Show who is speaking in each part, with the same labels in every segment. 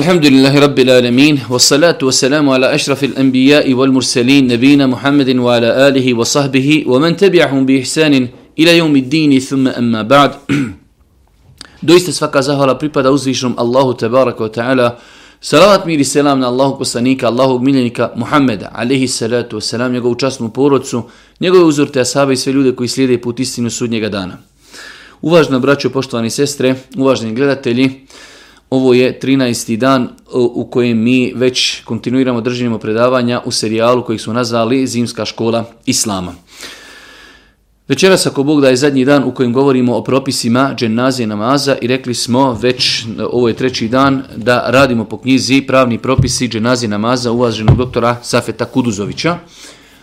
Speaker 1: الحمد لله رب wal mursalin والسلام muhammedin wa ala alihi wa sahbihi wa man وصحبه ومن تبعهم ila إلى يوم dini thumma أما ba'd Doista svaka zahvala pripada uzvišnom Allahu tabaraka wa ta'ala. Salavat mir i selam na Allahog poslanika, Allahog miljenika Muhammeda, alihi salatu wa salam, njegovu časnu porodcu, njegove uzorte asabe i sve ljude koji slijede put istinu sudnjega dana. uvažena braćo, poštovani sestre, uvaženi gledatelji, ovo je 13. dan e, u kojem mi već kontinuiramo držimo predavanja u serijalu koji smo nazvali Zimska škola Islama. Večeras ako Bog da je zadnji dan u kojem govorimo o propisima dženazije namaza i rekli smo već, e, ovo je treći dan, da radimo po knjizi pravni propisi dženazije namaza uvaženog doktora Safeta Kuduzovića.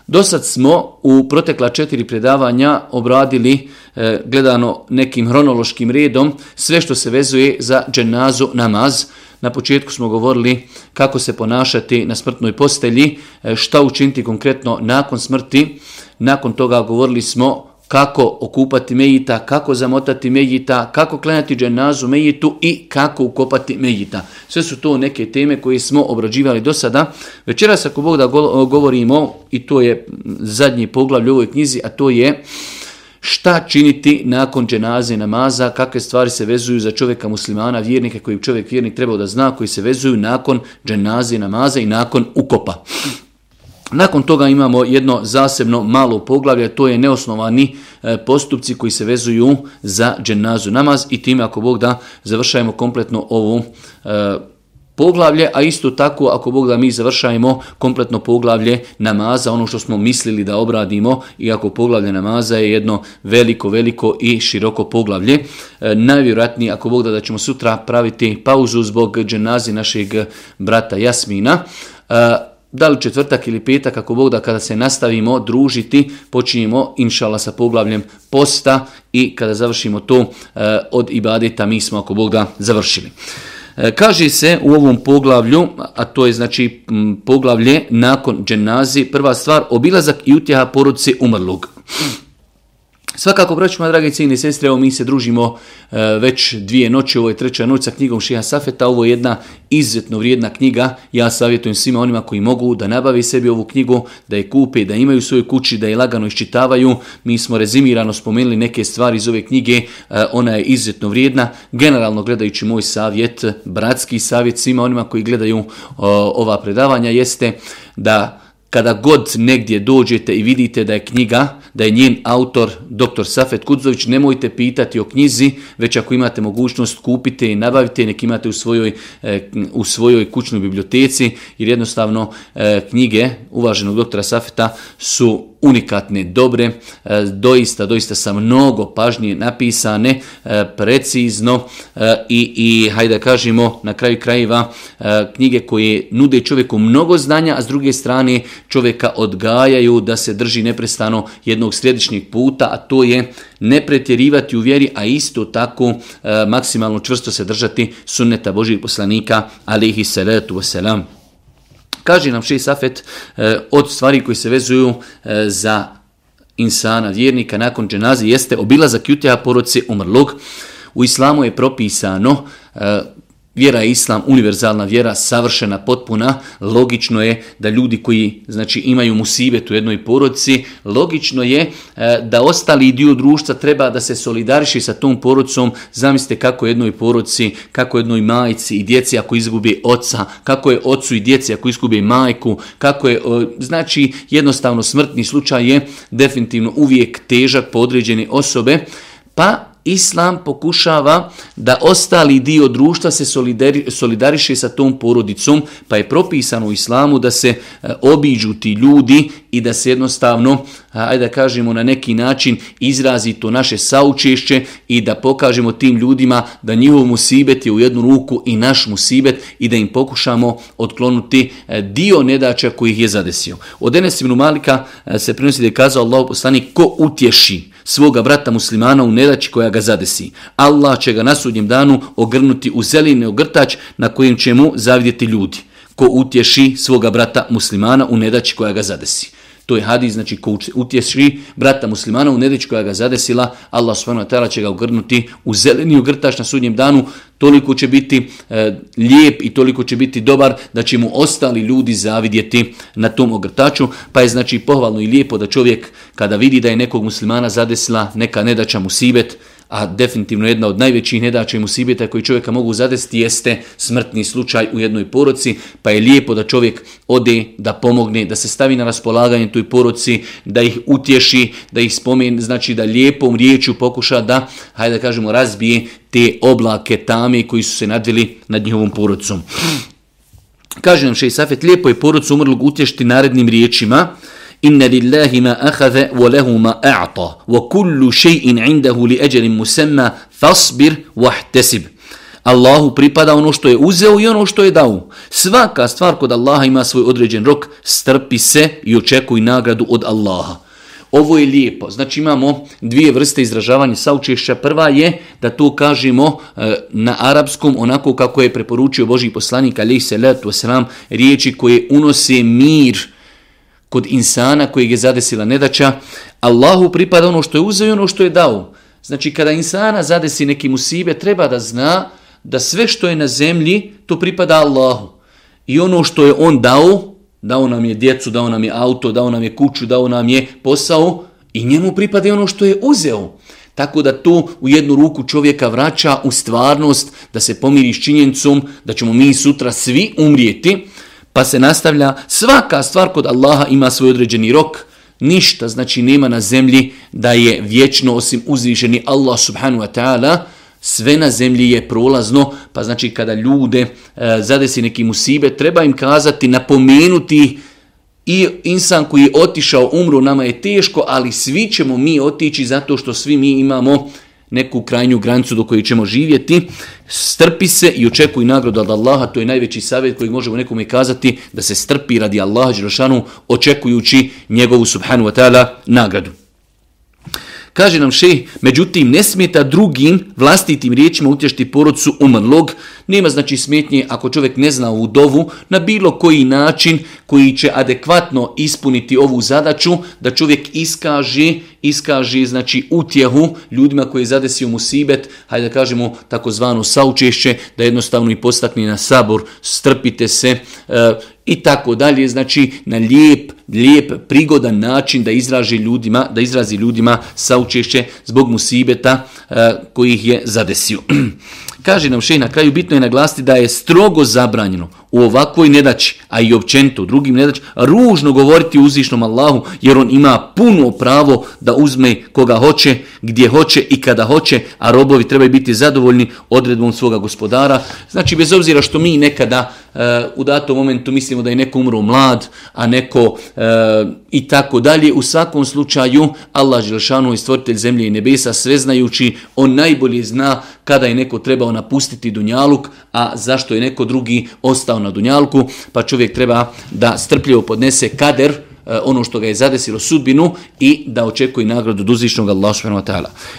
Speaker 1: Dosad smo u protekla četiri predavanja obradili e, gledano nekim hronološkim redom sve što se vezuje za dženazu namaz. Na početku smo govorili kako se ponašati na smrtnoj postelji, e, šta učiniti konkretno nakon smrti. Nakon toga govorili smo kako okupati mejita, kako zamotati mejita, kako klenati dženazu mejitu i kako ukopati mejita. Sve su to neke teme koje smo obrađivali do sada. Večeras ako Bog da govorimo, i to je zadnji poglavlje u ovoj knjizi, a to je šta činiti nakon dženaze namaza, kakve stvari se vezuju za čovjeka muslimana, vjernika koji čovjek vjernik trebao da zna, koji se vezuju nakon dženaze namaza i nakon ukopa. Nakon toga imamo jedno zasebno malo poglavlje, to je neosnovani e, postupci koji se vezuju za dženazu namaz i time ako Bog da završajemo kompletno ovu e, poglavlje, a isto tako ako Bog da mi završajemo kompletno poglavlje namaza, ono što smo mislili da obradimo, iako poglavlje namaza je jedno veliko, veliko i široko poglavlje. E, najvjerojatnije ako Bog da da ćemo sutra praviti pauzu zbog dženazi našeg brata Jasmina. E, da li četvrtak ili petak, ako Bog da kada se nastavimo družiti, počinjemo inšala sa poglavljem posta i kada završimo to eh, od ibadeta, mi smo ako Bog da završili. Eh, kaže se u ovom poglavlju, a to je znači poglavlje nakon dženazi, prva stvar, obilazak i utjeha porodice umrlog. Svakako, braću moja dragi i sestre, evo mi se družimo e, već dvije noći, ovo je treća noć sa knjigom Šeha Safeta, ovo je jedna izuzetno vrijedna knjiga, ja savjetujem svima onima koji mogu da nabave sebi ovu knjigu, da je kupe, da imaju u svojoj kući, da je lagano iščitavaju, mi smo rezimirano spomenuli neke stvari iz ove knjige, e, ona je izuzetno vrijedna, generalno gledajući moj savjet, bratski savjet svima onima koji gledaju ova predavanja jeste da kada god negdje dođete i vidite da je knjiga da je njen autor, dr. Safet Kudzović, nemojte pitati o knjizi, već ako imate mogućnost kupite i nabavite, nek imate u svojoj, e, u svojoj kućnoj biblioteci, jer jednostavno e, knjige uvaženog doktora Safeta su unikatne, dobre, e, doista, doista sa mnogo pažnje napisane, e, precizno e, i, i hajde da kažemo na kraju krajeva knjige koje nude čovjeku mnogo znanja, a s druge strane čovjeka odgajaju da se drži neprestano jednog središnjeg puta, a to je ne pretjerivati u vjeri, a isto tako maksimalno čvrsto se držati sunneta Božih poslanika alihi salatu wasalam. Kaže nam Ši Safet e, od stvari koji se vezuju e, za insana, vjernika nakon dženazi jeste obilazak jutja porodce umrlog. U islamu je propisano e, Vjera je islam, univerzalna vjera, savršena, potpuna. Logično je da ljudi koji znači, imaju musibet u jednoj porodci, logično je e, da ostali dio društva treba da se solidariši sa tom porodcom. Zamislite kako jednoj porodci, kako jednoj majci i djeci ako izgubi oca, kako je ocu i djeci ako izgubi majku, kako je, znači jednostavno smrtni slučaj je definitivno uvijek težak po određene osobe. Pa Islam pokušava da ostali dio društva se solidariše sa tom porodicom, pa je propisano u islamu da se eh, obiđu ti ljudi i da se jednostavno, ajde da kažemo na neki način, izrazi to naše saučešće i da pokažemo tim ljudima da njihov musibet je u jednu ruku i naš musibet i da im pokušamo otklonuti eh, dio nedača koji ih je zadesio. Od Enes Malika eh, se prinosi da je kazao Allah stani ko utješi svoga brata muslimana u nedaći koja ga zadesi. Allah će ga na sudnjem danu ogrnuti u zelini ogrtač na kojem će mu zavidjeti ljudi ko utješi svoga brata muslimana u nedaći koja ga zadesi. To je hadis, znači ko utješi brata muslimana u nedeć koja ga zadesila, Allah subhanahu će ga ugrnuti u zeleni ogrtač na sudnjem danu, toliko će biti e, lijep i toliko će biti dobar da će mu ostali ljudi zavidjeti na tom ogrtaču, pa je znači pohvalno i lijepo da čovjek kada vidi da je nekog muslimana zadesila neka nedaća sibet a definitivno jedna od najvećih nedaća i musibeta koji čovjeka mogu zadesti jeste smrtni slučaj u jednoj poroci, pa je lijepo da čovjek ode, da pomogne, da se stavi na raspolaganje toj poroci, da ih utješi, da ih spomeni, znači da lijepom riječu pokuša da, hajde da kažemo, razbije te oblake tame koji su se nadvili nad njihovom porocom. Kaže nam i Safet, lijepo je porocu umrlog utješiti narednim riječima. Inna lillahi ma akhadha wa lahu ma a'ta wa kullu shay'in indahu li ajalin musamma fasbir Allahu pripada ono što je uzeo i ono što je dao. Svaka stvar kod Allaha ima svoj određen rok, strpi se i očekuj nagradu od Allaha. Ovo je lijepo. Znači imamo dvije vrste izražavanja saučešća. Prva je da to kažemo e, na arapskom onako kako je preporučio Boži poslanik alaih salatu wasalam riječi koje unose mir kod insana koji je zadesila nedaća, Allahu pripada ono što je uzeo i ono što je dao. Znači kada insana zadesi neki sibe, treba da zna da sve što je na zemlji, to pripada Allahu. I ono što je on dao, dao nam je djecu, dao nam je auto, dao nam je kuću, dao nam je posao, i njemu pripada ono što je uzeo. Tako da to u jednu ruku čovjeka vraća u stvarnost, da se pomiri s činjenicom, da ćemo mi sutra svi umrijeti, pa se nastavlja, svaka stvar kod Allaha ima svoj određeni rok, ništa znači nema na zemlji da je vječno osim uzvišeni Allah subhanu wa ta'ala, sve na zemlji je prolazno, pa znači kada ljude e, zadesi neki musibe, treba im kazati, napomenuti i insan koji je otišao, umru nama je teško, ali svi ćemo mi otići zato što svi mi imamo neku krajnju granicu do koje ćemo živjeti, strpi se i očekuj nagradu od Allaha, to je najveći savjet koji možemo nekome kazati, da se strpi radi Allaha očekujući njegovu subhanu wa ta'ala nagradu. Kaže nam šeh, međutim, ne smeta drugim vlastitim riječima utješti porodcu umrlog. Nema znači smetnje ako čovjek ne zna ovu dovu na bilo koji način koji će adekvatno ispuniti ovu zadaću da čovjek iskaže iskaže znači utjehu ljudima koji zadesio musibet, hajde da kažemo takozvano saučešće, da jednostavno i postakne na sabor, strpite se eh, i tako dalje, znači na lijep, lijep, prigodan način da izrazi ljudima, da izrazi ljudima saučešće zbog musibeta e, koji ih je zadesio. Kaže nam še na kraju, bitno je naglasiti da je strogo zabranjeno u ovakvoj nedaći, a i općenito u drugim nedaći, ružno govoriti uzvišnom Allahu, jer on ima puno pravo da uzme koga hoće, gdje hoće i kada hoće, a robovi trebaju biti zadovoljni odredbom svoga gospodara. Znači, bez obzira što mi nekada e, u datom momentu mislimo da je neko umro mlad, a neko e, i tako dalje, u svakom slučaju Allah Želšanu i stvoritelj zemlje i nebesa, sveznajući, on najbolje zna kada je neko trebao napustiti Dunjaluk, a zašto je neko drugi ostao na Dunjalku, pa čovjek treba da strpljivo podnese kader, e, ono što ga je zadesilo sudbinu i da očekuje nagradu duzičnog Allah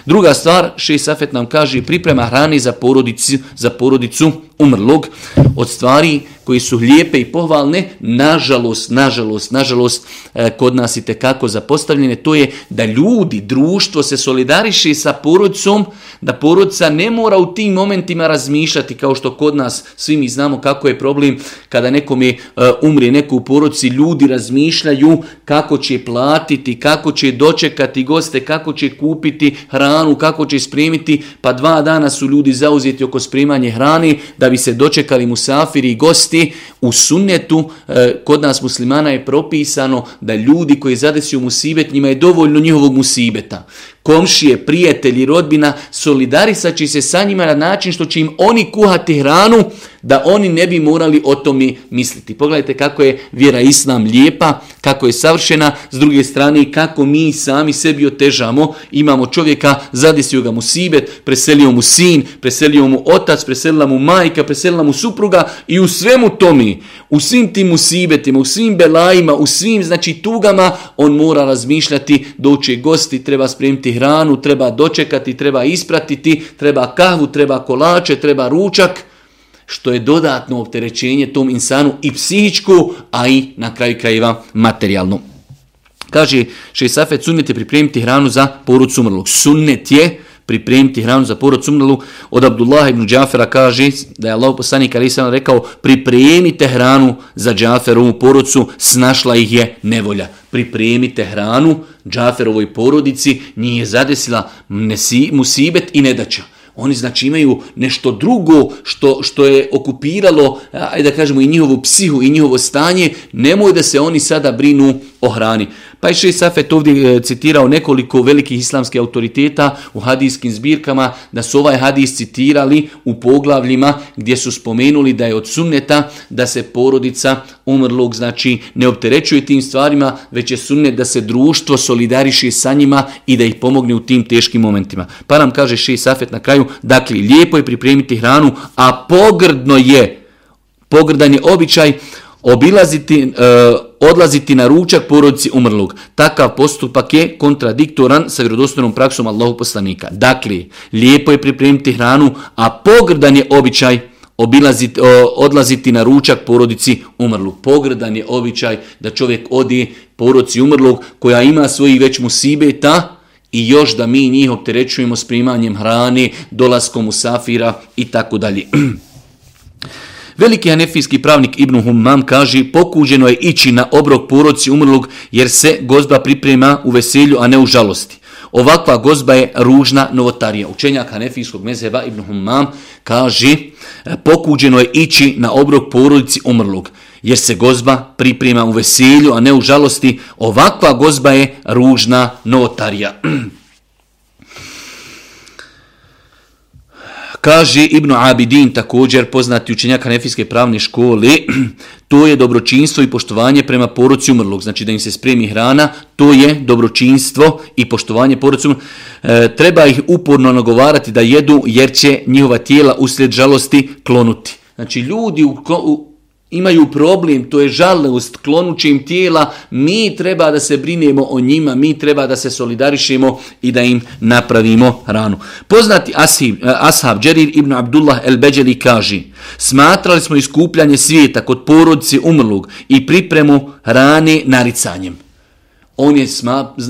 Speaker 1: Druga stvar, Šej Safet nam kaže priprema hrani za porodicu, za porodicu umrlog, od stvari koji su lijepe i pohvalne, nažalost, nažalost, nažalost, e, kod nas i tekako zapostavljene, to je da ljudi, društvo se solidariši sa porodcom, da porodca ne mora u tim momentima razmišljati, kao što kod nas svi mi znamo kako je problem kada nekom je umri neko u porodci, ljudi razmišljaju kako će platiti, kako će dočekati goste, kako će kupiti hranu, kako će spremiti, pa dva dana su ljudi zauzeti oko spremanje hrane, da bi se dočekali musafiri i gosti, u sunnetu e, kod nas muslimana je propisano da ljudi koji zadesio musibet, njima je dovoljno njihovog musibeta komšije, prijatelji, rodbina, solidarisaći se sa njima na način što će im oni kuhati hranu da oni ne bi morali o tome misliti. Pogledajte kako je vjera Islam lijepa, kako je savršena, s druge strane kako mi sami sebi otežamo. Imamo čovjeka, zadesio ga mu sibet, preselio mu sin, preselio mu otac, preselila mu majka, preselila mu supruga i u svemu tome, u svim tim musibetima, u svim belajima, u svim znači tugama, on mora razmišljati, doće gosti, treba spremiti hranu, treba dočekati, treba ispratiti, treba kahvu, treba kolače, treba ručak, što je dodatno opterećenje tom insanu i psihičku, a i na kraju krajeva materijalnu. Kaže Šesafet, sunnet je pripremiti hranu za porucu umrlog. Sunnet je pripremiti hranu za porod sumnalu. Od Abdullah ibn Džafera kaže da je Allah poslanik ali rekao pripremite hranu za Džaferovu porodcu, snašla ih je nevolja. Pripremite hranu Džaferovoj porodici, nije zadesila musibet i nedaća. Oni znači imaju nešto drugo što, što je okupiralo, ajde da kažemo, i njihovu psihu i njihovo stanje. Nemoj da se oni sada brinu o hrani. Pa je Šej Safet ovdje e, citirao nekoliko velikih islamskih autoriteta u hadijskim zbirkama da su ovaj hadijs citirali u poglavljima gdje su spomenuli da je od sunneta da se porodica umrlog znači ne opterećuje tim stvarima, već je sunnet da se društvo solidariši sa njima i da ih pomogne u tim teškim momentima. Pa nam kaže Šej Safet na kraju, dakle lijepo je pripremiti hranu, a pogrdno je, pogrdan je običaj obilaziti, eh, odlaziti na ručak porodici umrlog. Takav postupak je kontradiktoran sa vjerodostojnom praksom Allahog poslanika. Dakle, lijepo je pripremiti hranu, a pogrdan je običaj obilaziti, eh, odlaziti na ručak porodici umrlog. Pogrdan je običaj da čovjek odi porodici umrlog koja ima svojih već musibeta, i još da mi njih opterećujemo s primanjem hrane, dolaskom u safira i tako dalje. Veliki hanefijski pravnik Ibn Humam kaže pokuđeno je ići na obrok poroci umrlog jer se gozba priprema u veselju, a ne u žalosti. Ovakva gozba je ružna novotarija. Učenjak Hanefijskog mezheba Ibn Humam kaže e, pokuđeno je ići na obrok porodici umrlog, jer se gozba priprema u veselju, a ne u žalosti. Ovakva gozba je ružna novotarija. Kaže Ibnu Abidin, također poznati učenjak Hanefijske pravne škole, to je dobročinstvo i poštovanje prema poruci umrlog. Znači da im se spremi hrana, to je dobročinstvo i poštovanje poruci umrlog. E, treba ih uporno nagovarati da jedu jer će njihova tijela uslijed žalosti klonuti. Znači ljudi u imaju problem, to je žalost, klonućim tijela, mi treba da se brinemo o njima, mi treba da se solidarišemo i da im napravimo ranu. Poznati asib, eh, ashab Džerir ibn Abdullah el Beđeli kaži, smatrali smo iskupljanje svijeta kod porodice umrlog i pripremu rane naricanjem. On je,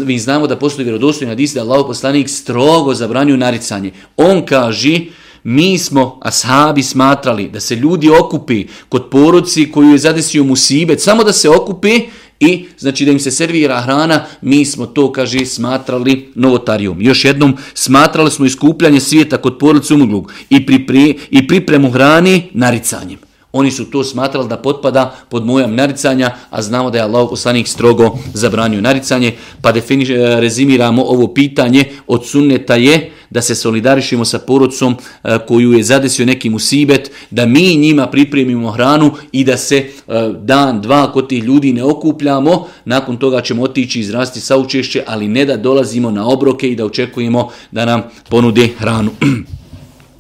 Speaker 1: mi znamo da postoji vjerodostojna hadis da Allah poslanik strogo zabranju naricanje. On kaže, mi smo, ashabi, smatrali da se ljudi okupi kod poruci koju je zadesio musibet, samo da se okupi i znači da im se servira hrana, mi smo to, kaže, smatrali novotarijom. Još jednom, smatrali smo iskupljanje svijeta kod porodice umoglug i, i pripremu hrani naricanjem. Oni su to smatrali da potpada pod mojam naricanja, a znamo da je Allah poslanik strogo zabranio naricanje, pa definiš, e, rezimiramo ovo pitanje od sunneta je da se solidarišimo sa porodcom e, koju je zadesio neki Sibet, da mi njima pripremimo hranu i da se e, dan, dva kod tih ljudi ne okupljamo, nakon toga ćemo otići izrasti saučešće, ali ne da dolazimo na obroke i da očekujemo da nam ponude hranu.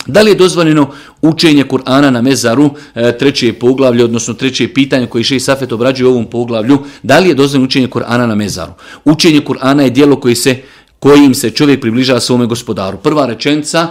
Speaker 1: Da li je dozvoljeno učenje Kur'ana na mezaru, e, treće poglavlje, odnosno treće pitanje koje i Safet obrađuje u ovom poglavlju, da li je dozvoljeno učenje Kur'ana na mezaru? Učenje Kur'ana je dijelo koji se, kojim se čovjek približava svome gospodaru. Prva rečenca,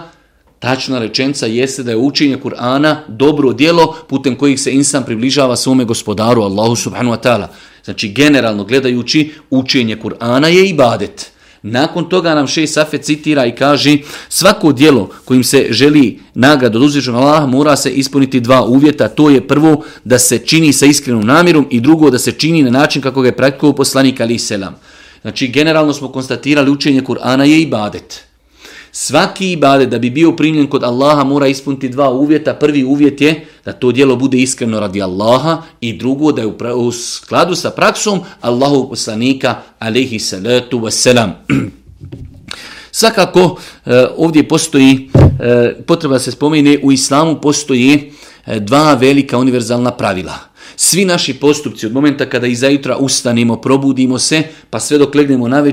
Speaker 1: tačna rečenca jeste da je učenje Kur'ana dobro djelo putem kojih se insan približava svome gospodaru Allahu subhanu wa ta'ala. Znači generalno gledajući učenje Kur'ana je ibadet. Nakon toga nam šest Safet citira i kaže svako djelo kojim se želi nagrad od uzvišnog Allaha mora se ispuniti dva uvjeta. To je prvo da se čini sa iskrenom namjerom i drugo da se čini na način kako ga je praktikovao poslanik Ali Selam. Znači generalno smo konstatirali učenje Kur'ana je ibadet. Svaki ibadet da bi bio primljen kod Allaha mora ispuniti dva uvjeta. Prvi uvjet je da to djelo bude iskreno radi Allaha i drugo da je u skladu sa praksom Allahu poslanika alaihi salatu wasalam. Svakako eh, ovdje postoji, eh, potreba se spomene, u islamu postoji E, dva velika univerzalna pravila. Svi naši postupci od momenta kada i jutra ustanemo, probudimo se, pa sve dok legnemo na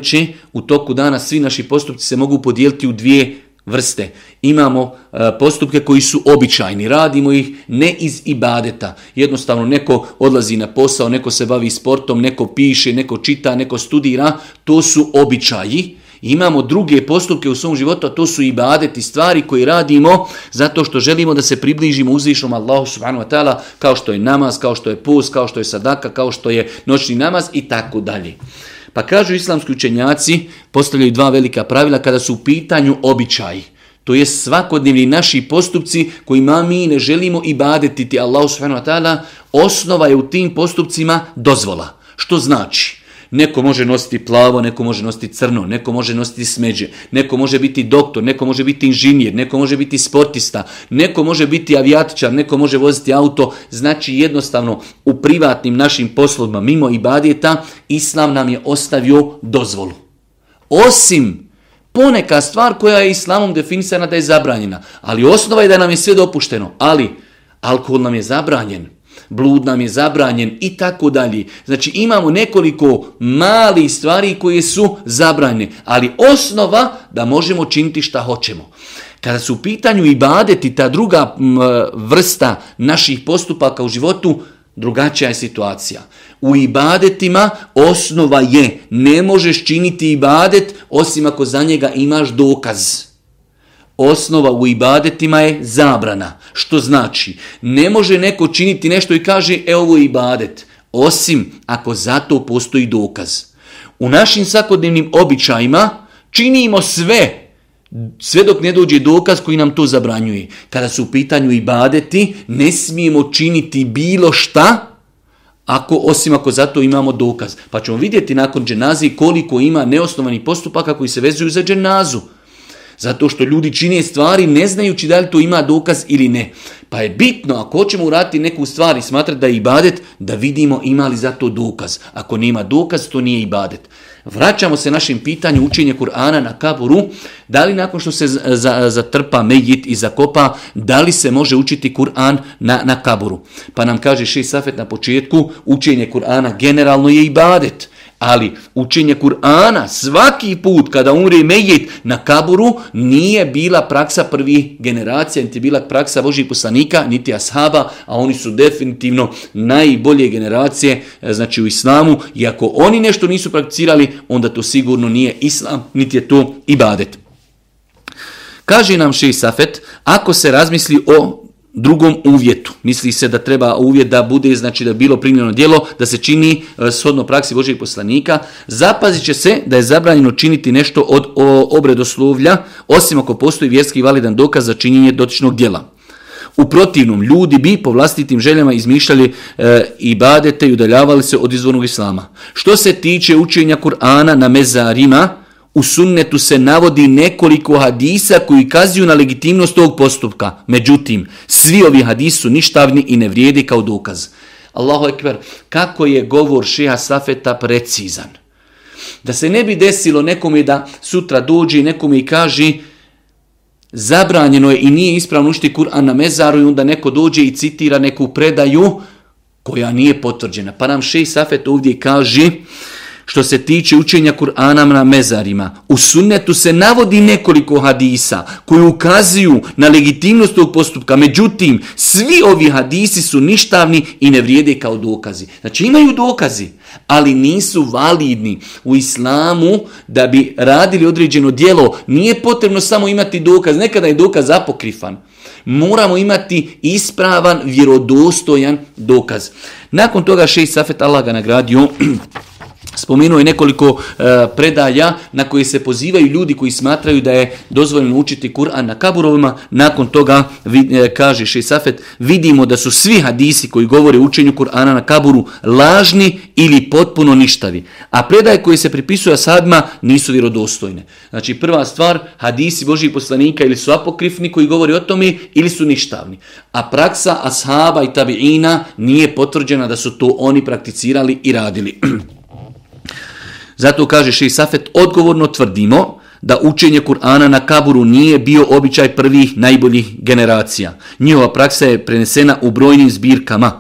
Speaker 1: u toku dana svi naši postupci se mogu podijeliti u dvije vrste. Imamo e, postupke koji su običajni, radimo ih ne iz ibadeta. Jednostavno neko odlazi na posao, neko se bavi sportom, neko piše, neko čita, neko studira, to su običaji imamo druge postupke u svom životu, a to su ibadeti, stvari koje radimo zato što želimo da se približimo uzvišom Allahu subhanahu wa ta'ala, kao što je namaz, kao što je post, kao što je sadaka, kao što je noćni namaz i tako dalje. Pa kažu islamski učenjaci, postavljaju dva velika pravila kada su u pitanju običaji. To je svakodnevni naši postupci kojima mi ne želimo ibadetiti Allahu subhanahu wa ta'ala, osnova je u tim postupcima dozvola. Što znači? Neko može nositi plavo, neko može nositi crno, neko može nositi smeđe, neko može biti doktor, neko može biti inženjer, neko može biti sportista, neko može biti avijatičar, neko može voziti auto. Znači jednostavno u privatnim našim poslovima mimo ibadeta Islam nam je ostavio dozvolu. Osim poneka stvar koja je Islamom definisana da je zabranjena, ali osnova je da nam je sve dopušteno, ali alkohol nam je zabranjen blud nam je zabranjen i tako dalje. Znači imamo nekoliko malih stvari koje su zabranjene, ali osnova da možemo činiti šta hoćemo. Kada su u pitanju i ta druga vrsta naših postupaka u životu, drugačija je situacija. U ibadetima osnova je ne možeš činiti ibadet osim ako za njega imaš dokaz. Osnova u ibadetima je zabrana. Što znači, ne može neko činiti nešto i kaže, e ovo je ibadet, osim ako za to postoji dokaz. U našim svakodnevnim običajima činimo sve sve dok ne dođe dokaz koji nam to zabranjuje. Kada su u pitanju ibadeti, ne smijemo činiti bilo šta, ako, osim ako za to imamo dokaz. Pa ćemo vidjeti nakon dženazi koliko ima neosnovanih postupaka koji se vezuju za dženazu. Zato što ljudi čine stvari ne znajući da li to ima dokaz ili ne. Pa je bitno, ako hoćemo uraditi neku stvar i smatrati da je ibadet, da vidimo ima li za to dokaz. Ako nema dokaz, to nije ibadet. Vraćamo se našim pitanju učenje Kur'ana na kaburu. Da li nakon što se zatrpa mejit i zakopa, da li se može učiti Kur'an na, na kaburu? Pa nam kaže Ši Safet na početku, učenje Kur'ana generalno je ibadet. Ali učenje Kur'ana svaki put kada umri Mejit na kaburu nije bila praksa prvih generacija, niti bila praksa Božih poslanika, niti ashaba, a oni su definitivno najbolje generacije e, znači u islamu i ako oni nešto nisu prakticirali, onda to sigurno nije islam, niti je to ibadet. Kaže nam Ši Safet, ako se razmisli o drugom uvjetu. Misli se da treba uvjet da bude, znači da bilo primljeno djelo, da se čini e, shodno praksi Božijeg poslanika. Zapazit će se da je zabranjeno činiti nešto od obredoslovlja, osim ako postoji vjerski validan dokaz za činjenje dotičnog djela. U protivnom, ljudi bi po vlastitim željama izmišljali e, i badete i udaljavali se od izvornog islama. Što se tiče učenja Kur'ana na mezarima, u sunnetu se navodi nekoliko hadisa koji kazuju na legitimnost tog postupka. Međutim, svi ovi hadisi su ništavni i ne vrijedi kao dokaz. Allahu ekber, kako je govor šeha Safeta precizan. Da se ne bi desilo nekome da sutra dođe i nekome i kaže zabranjeno je i nije ispravno ušti Kur'an na mezaru i onda neko dođe i citira neku predaju koja nije potvrđena. Pa nam šeha Safet ovdje kaže što se tiče učenja Kur'ana na mezarima, u sunnetu se navodi nekoliko hadisa koji ukazuju na legitimnost tog postupka. Međutim, svi ovi hadisi su ništavni i ne vrijede kao dokazi. Znači imaju dokazi, ali nisu validni. U islamu da bi radili određeno djelo nije potrebno samo imati dokaz. Nekada je dokaz apokrifan. Moramo imati ispravan, vjerodostojan dokaz. Nakon toga šest Safet Allah ga nagradio Spomenuo je nekoliko e, predaja na koje se pozivaju ljudi koji smatraju da je dozvoljeno učiti Kur'an na kaburovima. Nakon toga e, kaže Šisafet, vidimo da su svi hadisi koji govore o učenju Kur'ana na kaburu lažni ili potpuno ništavi. A predaje koje se pripisuju asadima nisu vjerodostojne. Znači prva stvar, hadisi Božih poslanika ili su apokrifni koji govori o tome ili su ništavni. A praksa ashaba i tabiina nije potvrđena da su to oni prakticirali i radili. Zato kaže Šeji Safet, odgovorno tvrdimo da učenje Kur'ana na kaburu nije bio običaj prvih najboljih generacija. Njihova praksa je prenesena u brojnim zbirkama.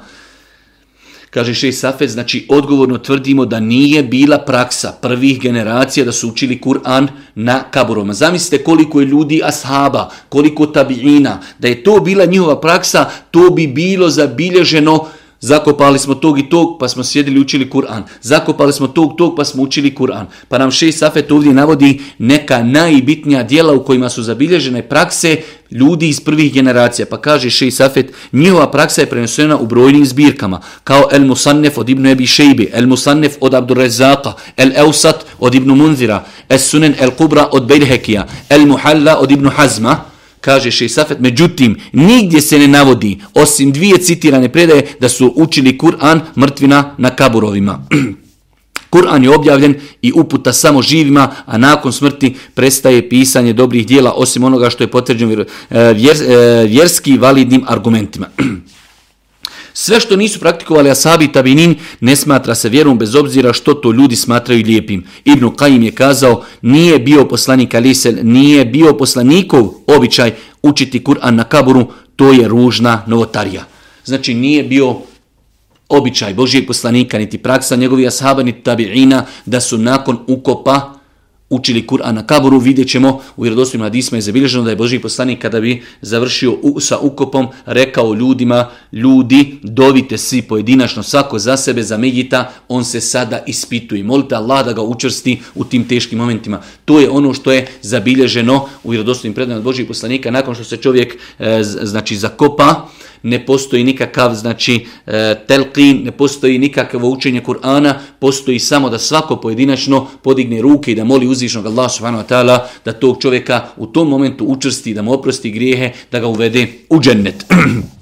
Speaker 1: Kaže Šej Safet, znači odgovorno tvrdimo da nije bila praksa prvih generacija da su učili Kur'an na kaburoma. Zamislite koliko je ljudi ashaba, koliko tabiina, da je to bila njihova praksa, to bi bilo zabilježeno Zakopali smo tog i tog, pa smo sjedili učili Kur'an. Zakopali smo tog tog, pa smo učili Kur'an. Pa nam šest safet ovdje navodi neka najbitnija dijela u kojima su zabilježene prakse ljudi iz prvih generacija. Pa kaže šest safet, njihova praksa je prenesena u brojnim zbirkama. Kao El Musannef od Ibnu Ebi Šejbi, El Musannef od Abdurrezaqa, El Eusat od Ibnu Munzira, El Sunen El Kubra od Bejhekija, El Muhalla od Ibnu Hazma, Kaže Safet, međutim, nigdje se ne navodi, osim dvije citirane predaje, da su učili Kur'an mrtvina na kaburovima. Kur'an je objavljen i uputa samo živima, a nakon smrti prestaje pisanje dobrih dijela, osim onoga što je potvrđeno eh, eh, vjerski validnim argumentima. Sve što nisu praktikovali asabi tabinin ne smatra se vjerom bez obzira što to ljudi smatraju lijepim. Ibn Kajim je kazao nije bio poslanik Alisel, nije bio poslanikov običaj učiti Kur'an na kaburu, to je ružna novotarija. Znači nije bio običaj Božijeg poslanika, niti praksa njegovih Asaba, niti tabiina, da su nakon ukopa učili Kur'an na Kaboru, vidjet ćemo u vjerodostojnim hadisma je zabilježeno da je Boži poslanik kada bi završio sa ukopom rekao ljudima, ljudi dovite svi pojedinačno svako za sebe, za Megita, on se sada ispituje. Molite Allah da ga učrsti u tim teškim momentima. To je ono što je zabilježeno u vjerodostojnim od Božih poslanika nakon što se čovjek e, znači zakopa, ne postoji nikakav znači e, telqin, ne postoji nikakvo učenje Kur'ana, postoji samo da svako pojedinačno podigne ruke i da moli uzvišnog Allah subhanahu wa ta'ala da tog čovjeka u tom momentu učrsti, da mu oprosti grijehe, da ga uvede u džennet.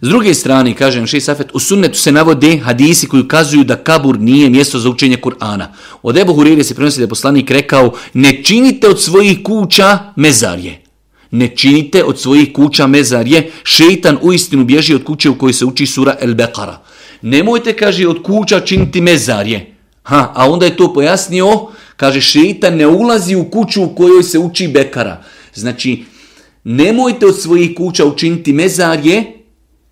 Speaker 1: S druge strane, kažem še Safet, u sunnetu se navode hadisi koji ukazuju da kabur nije mjesto za učenje Kur'ana. Od Ebu Hurire se prenosi da je poslanik rekao ne činite od svojih kuća mezarje. Ne činite od svojih kuća mezarje. Šeitan uistinu bježi od kuće u kojoj se uči sura El Bekara. Nemojte, kaže, od kuća činiti mezarje. Ha, a onda je to pojasnio, kaže, šeitan ne ulazi u kuću u kojoj se uči Bekara. Znači, nemojte od svojih kuća učiniti mezarje,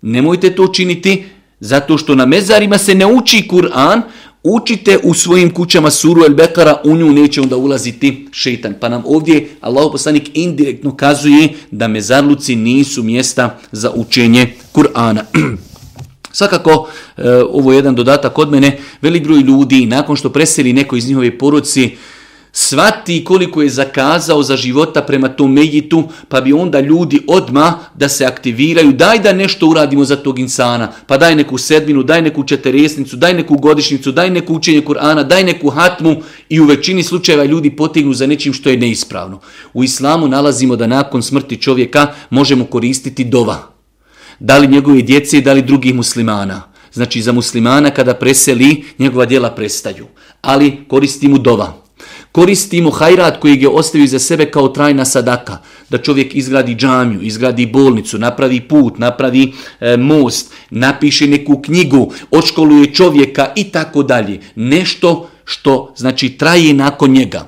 Speaker 1: Nemojte to učiniti zato što na mezarima se ne uči Kur'an, učite u svojim kućama suru El Bekara, u nju neće onda ulaziti šetan. Pa nam ovdje Allah poslanik indirektno kazuje da mezarluci nisu mjesta za učenje Kur'ana. Svakako, e, ovo je jedan dodatak od mene, velik broj ljudi nakon što preseli neko iz njihove poruci, svati koliko je zakazao za života prema tom mejitu, pa bi onda ljudi odma da se aktiviraju, daj da nešto uradimo za tog insana, pa daj neku sedminu, daj neku četiresnicu, daj neku godišnicu, daj neku učenje Kur'ana, daj neku hatmu i u većini slučajeva ljudi potignu za nečim što je neispravno. U islamu nalazimo da nakon smrti čovjeka možemo koristiti dova. Da li njegove djece, da li drugih muslimana. Znači za muslimana kada preseli, njegova djela prestaju. Ali koristi mu dova koristimo hajrat koji je ostavio za sebe kao trajna sadaka. Da čovjek izgradi džamiju, izgradi bolnicu, napravi put, napravi e, most, napiše neku knjigu, odškoluje čovjeka i tako dalje. Nešto što znači traje nakon njega.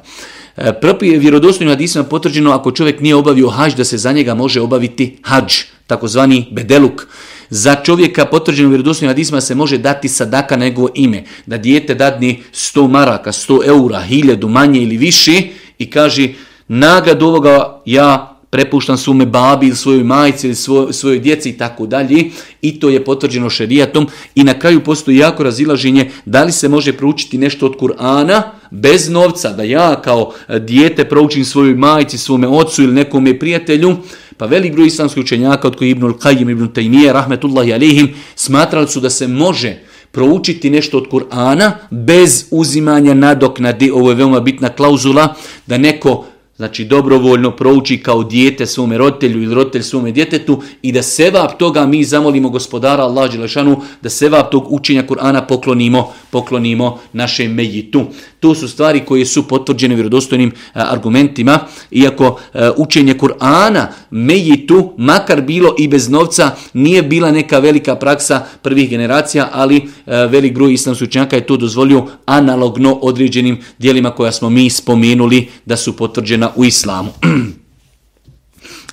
Speaker 1: E, Propije vjerodostojno hadisima potvrđeno ako čovjek nije obavio hađ da se za njega može obaviti hađ, takozvani bedeluk. Za čovjeka potvrđenog vjerodostojnim hadisma se može dati sadaka njegovo ime. Da dijete dadni 100 maraka, 100 eura, hiljadu manje ili više i kaže nagradu ovoga ja prepuštan svome babi ili svojoj majci ili svoj, svojoj djeci i tako dalje i to je potvrđeno šerijatom i na kraju postoji jako razilaženje da li se može proučiti nešto od Kur'ana bez novca, da ja kao e, dijete proučim svojoj majci, svome ocu ili nekome prijatelju, pa velik broj islamskih učenjaka od koji Ibnul Qayyim, Ibn Taymiye, Rahmetullahi Alihim, smatrali su da se može proučiti nešto od Kur'ana bez uzimanja nadoknade, ovo je veoma bitna klauzula, da neko znači dobrovoljno prouči kao dijete svome roditelju ili roditelj svome djetetu i da sevap toga mi zamolimo gospodara Allah Đelešanu, da sevap tog učenja Kur'ana poklonimo, poklonimo našem mejitu. To su stvari koje su potvrđene vjerodostojnim e, argumentima, iako e, učenje Kur'ana mejitu, makar bilo i bez novca, nije bila neka velika praksa prvih generacija, ali e, velik broj islamskih učenjaka je to dozvolio analogno određenim dijelima koja smo mi spomenuli da su potvrđena u islamu.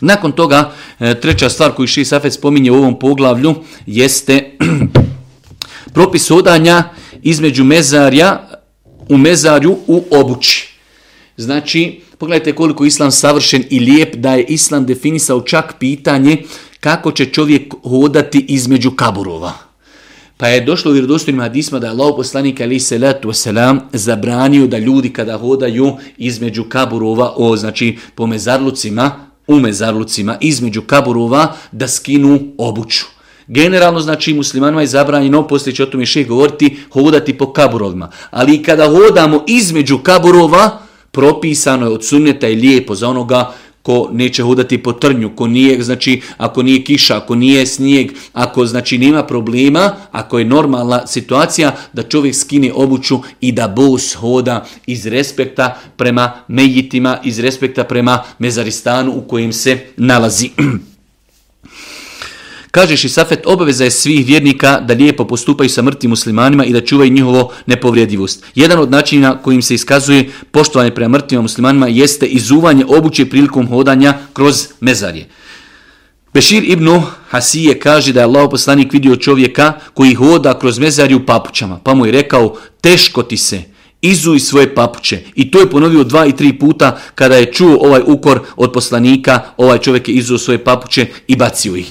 Speaker 1: Nakon toga, e, treća stvar koju Ši Safet spominje u ovom poglavlju jeste propis odanja između mezarja u mezarju u obući. Znači, pogledajte koliko je islam savršen i lijep da je islam definisao čak pitanje kako će čovjek hodati između kaburova. Pa je došlo u vjerodostojnim hadisma da je Allah poslanik ali se letu selam zabranio da ljudi kada hodaju između kaburova, o znači po mezarlucima, u mezarlucima između kaburova da skinu obuću. Generalno znači muslimanima je zabranjeno, poslije će o tome šeh govoriti, hodati po kaburovima. Ali kada hodamo između kaburova, propisano je od sunneta i lijepo za onoga ko neće hodati po trnju, ko nije, znači, ako nije kiša, ako nije snijeg, ako znači nema problema, ako je normalna situacija, da čovjek skine obuću i da bos hoda iz respekta prema mejitima, iz respekta prema mezaristanu u kojem se nalazi. Kaže Šisafet, obaveza je svih vjernika da lijepo postupaju sa mrtvim muslimanima i da čuvaju njihovo nepovredivost. Jedan od načina kojim se iskazuje poštovanje prema mrtvim muslimanima jeste izuvanje obuće prilikom hodanja kroz mezarje. Bešir ibn Hasije kaže da je Allah poslanik vidio čovjeka koji hoda kroz mezarju u papućama, pa mu je rekao, teško ti se, izuj svoje papuće. I to je ponovio dva i tri puta kada je čuo ovaj ukor od poslanika, ovaj čovjek je izuo svoje papuće i bacio ih.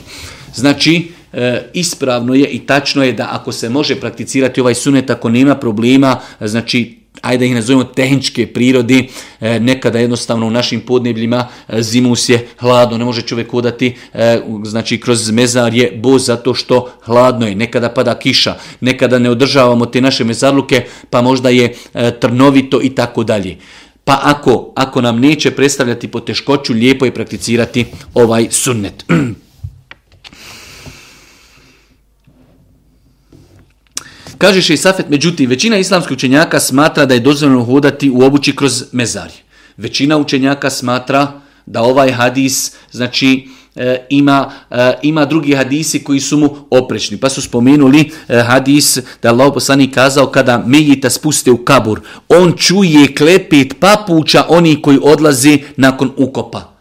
Speaker 1: Znači, e, ispravno je i tačno je da ako se može prakticirati ovaj sunet, ako nema problema, znači ajde da ih nazovemo tehničke prirodi, e, nekada jednostavno u našim podnebljima e, zimus je hladno, ne može čovjek odati, e, znači kroz mezar je boz zato što hladno je, nekada pada kiša, nekada ne održavamo te naše mezarluke, pa možda je trnovito i tako dalje. Pa ako, ako nam neće predstavljati poteškoću, lijepo je prakticirati ovaj sunnet. Kaže še Safet, međutim, većina islamskih učenjaka smatra da je dozvoljeno hodati u obući kroz mezarje. Većina učenjaka smatra da ovaj hadis, znači, e, ima, e, ima drugi hadisi koji su mu oprečni. Pa su spomenuli e, hadis da je Allah kazao kada Mejita spuste u kabur, on čuje klepit papuća oni koji odlaze nakon ukopa.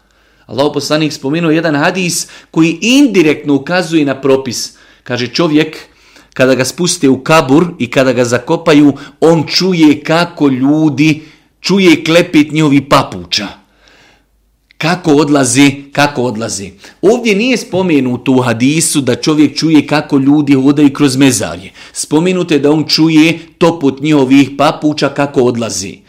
Speaker 1: Allah poslanik spomenuo jedan hadis koji indirektno ukazuje na propis. Kaže čovjek kada ga spuste u kabur i kada ga zakopaju, on čuje kako ljudi, čuje klepit njovi papuča. Kako odlazi, kako odlazi. Ovdje nije spomenuto u hadisu da čovjek čuje kako ljudi hodaju kroz mezarje. Spomenuto je da on čuje toput njihovih papuča kako odlazi.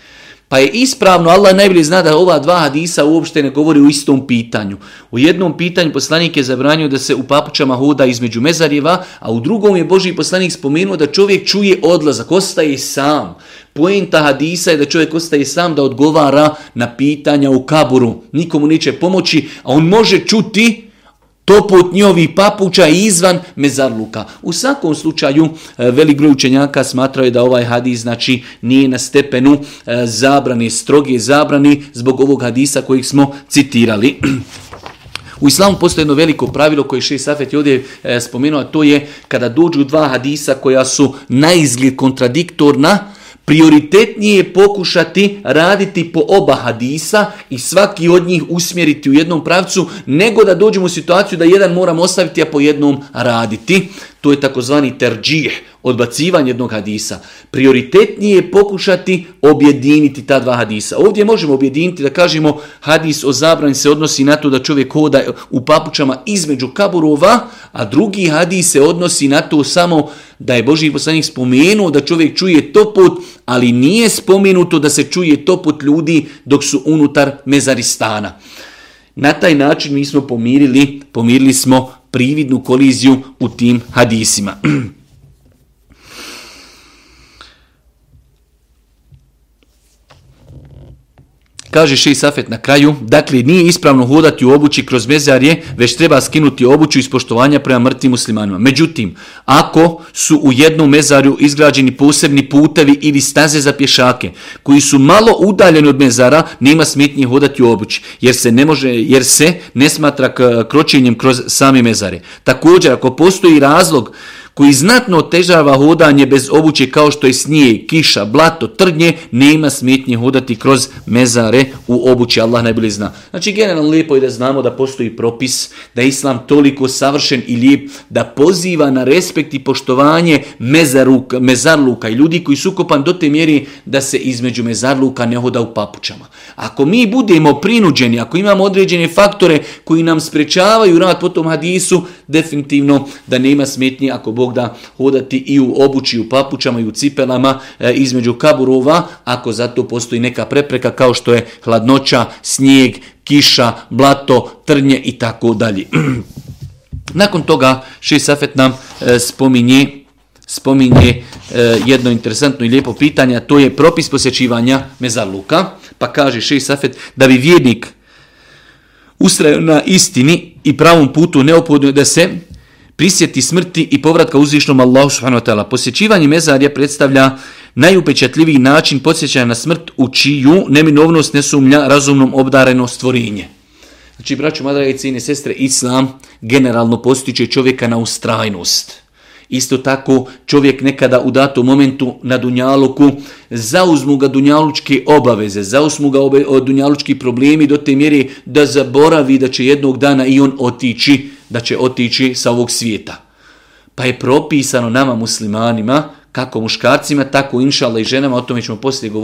Speaker 1: Pa je ispravno, Allah najbolje zna da ova dva hadisa uopšte ne govori u istom pitanju. U jednom pitanju poslanik je zabranio da se u papučama hoda između mezarjeva, a u drugom je Boži poslanik spomenuo da čovjek čuje odlazak, ostaje sam. Poenta hadisa je da čovjek ostaje sam da odgovara na pitanja u kaburu. Nikomu neće pomoći, a on može čuti poput njovi papuća izvan mezarluka. U svakom slučaju e, velik broj učenjaka smatraju je da ovaj hadis znači nije na stepenu e, zabrani, stroge zabrani zbog ovog hadisa kojeg smo citirali. U islamu postoji jedno veliko pravilo koje Šeji Safet je ovdje e, spomenuo, a to je kada dođu dva hadisa koja su na izgled kontradiktorna, prioritetnije je pokušati raditi po oba hadisa i svaki od njih usmjeriti u jednom pravcu, nego da dođemo u situaciju da jedan moram ostaviti, a po jednom raditi. To je takozvani terđih, odbacivanje jednog hadisa. Prioritetnije je pokušati objediniti ta dva hadisa. Ovdje možemo objediniti da kažemo hadis o zabranju se odnosi na to da čovjek hoda u papučama između kaburova, a drugi hadis se odnosi na to samo da je Boži poslanik spomenuo da čovjek čuje toput, ali nije spomenuto da se čuje toput ljudi dok su unutar mezaristana. Na taj način mi smo pomirili, pomirili smo prividnu koliziju u tim hadisima. Kaže Ši Safet na kraju, dakle nije ispravno hodati u obući kroz mezarje, već treba skinuti obuću iz poštovanja prema mrtvim muslimanima. Međutim, ako su u jednom mezarju izgrađeni posebni putevi ili staze za pješake, koji su malo udaljeni od mezara, nema smetnje hodati u obući, jer se ne, može, jer se ne smatra kročenjem kroz same mezare. Također, ako postoji razlog koji znatno otežava hodanje bez obuće kao što je snije, kiša, blato, trnje, nema smetnje hodati kroz mezare u obući, Allah najbolje zna. Znači generalno lijepo je da znamo da postoji propis, da je Islam toliko savršen i lijep, da poziva na respekt i poštovanje mezarluka, mezarluka i ljudi koji su kopan do te mjeri da se između mezarluka ne hoda u papućama. Ako mi budemo prinuđeni, ako imamo određene faktore koji nam sprečavaju rad po tom hadisu, definitivno da nema smetnje ako Bog da hodati i u obući, u papućama i u cipelama e, između kaburova, ako zato postoji neka prepreka kao što je hladnoća, snijeg, kiša, blato, trnje i tako dalje. Nakon toga Ši Safet nam e, spominje, spominje e, jedno interesantno i lijepo pitanje, to je propis posjećivanja Luka, Pa kaže Ši Safet da bi vjednik ustrajao na istini i pravom putu neophodno je da se prisjeti smrti i povratka uzvišnom Allahu subhanahu wa ta'ala. Posjećivanje mezarja predstavlja najupečatljiviji način podsjećanja na smrt u čiju neminovnost ne sumnja razumnom obdareno stvorenje. Znači, braću, madrage i cijene sestre, Islam generalno postiče čovjeka na ustrajnost. Isto tako, čovjek nekada u datom momentu na Dunjaluku zauzmu ga dunjalučke obaveze, zauzmu ga obe, dunjalučki problemi do te mjeri da zaboravi da će jednog dana i on otići da će otići sa ovog svijeta. Pa je propisano nama muslimanima, kako muškarcima, tako inšala i ženama, o tome ćemo poslije govoriti,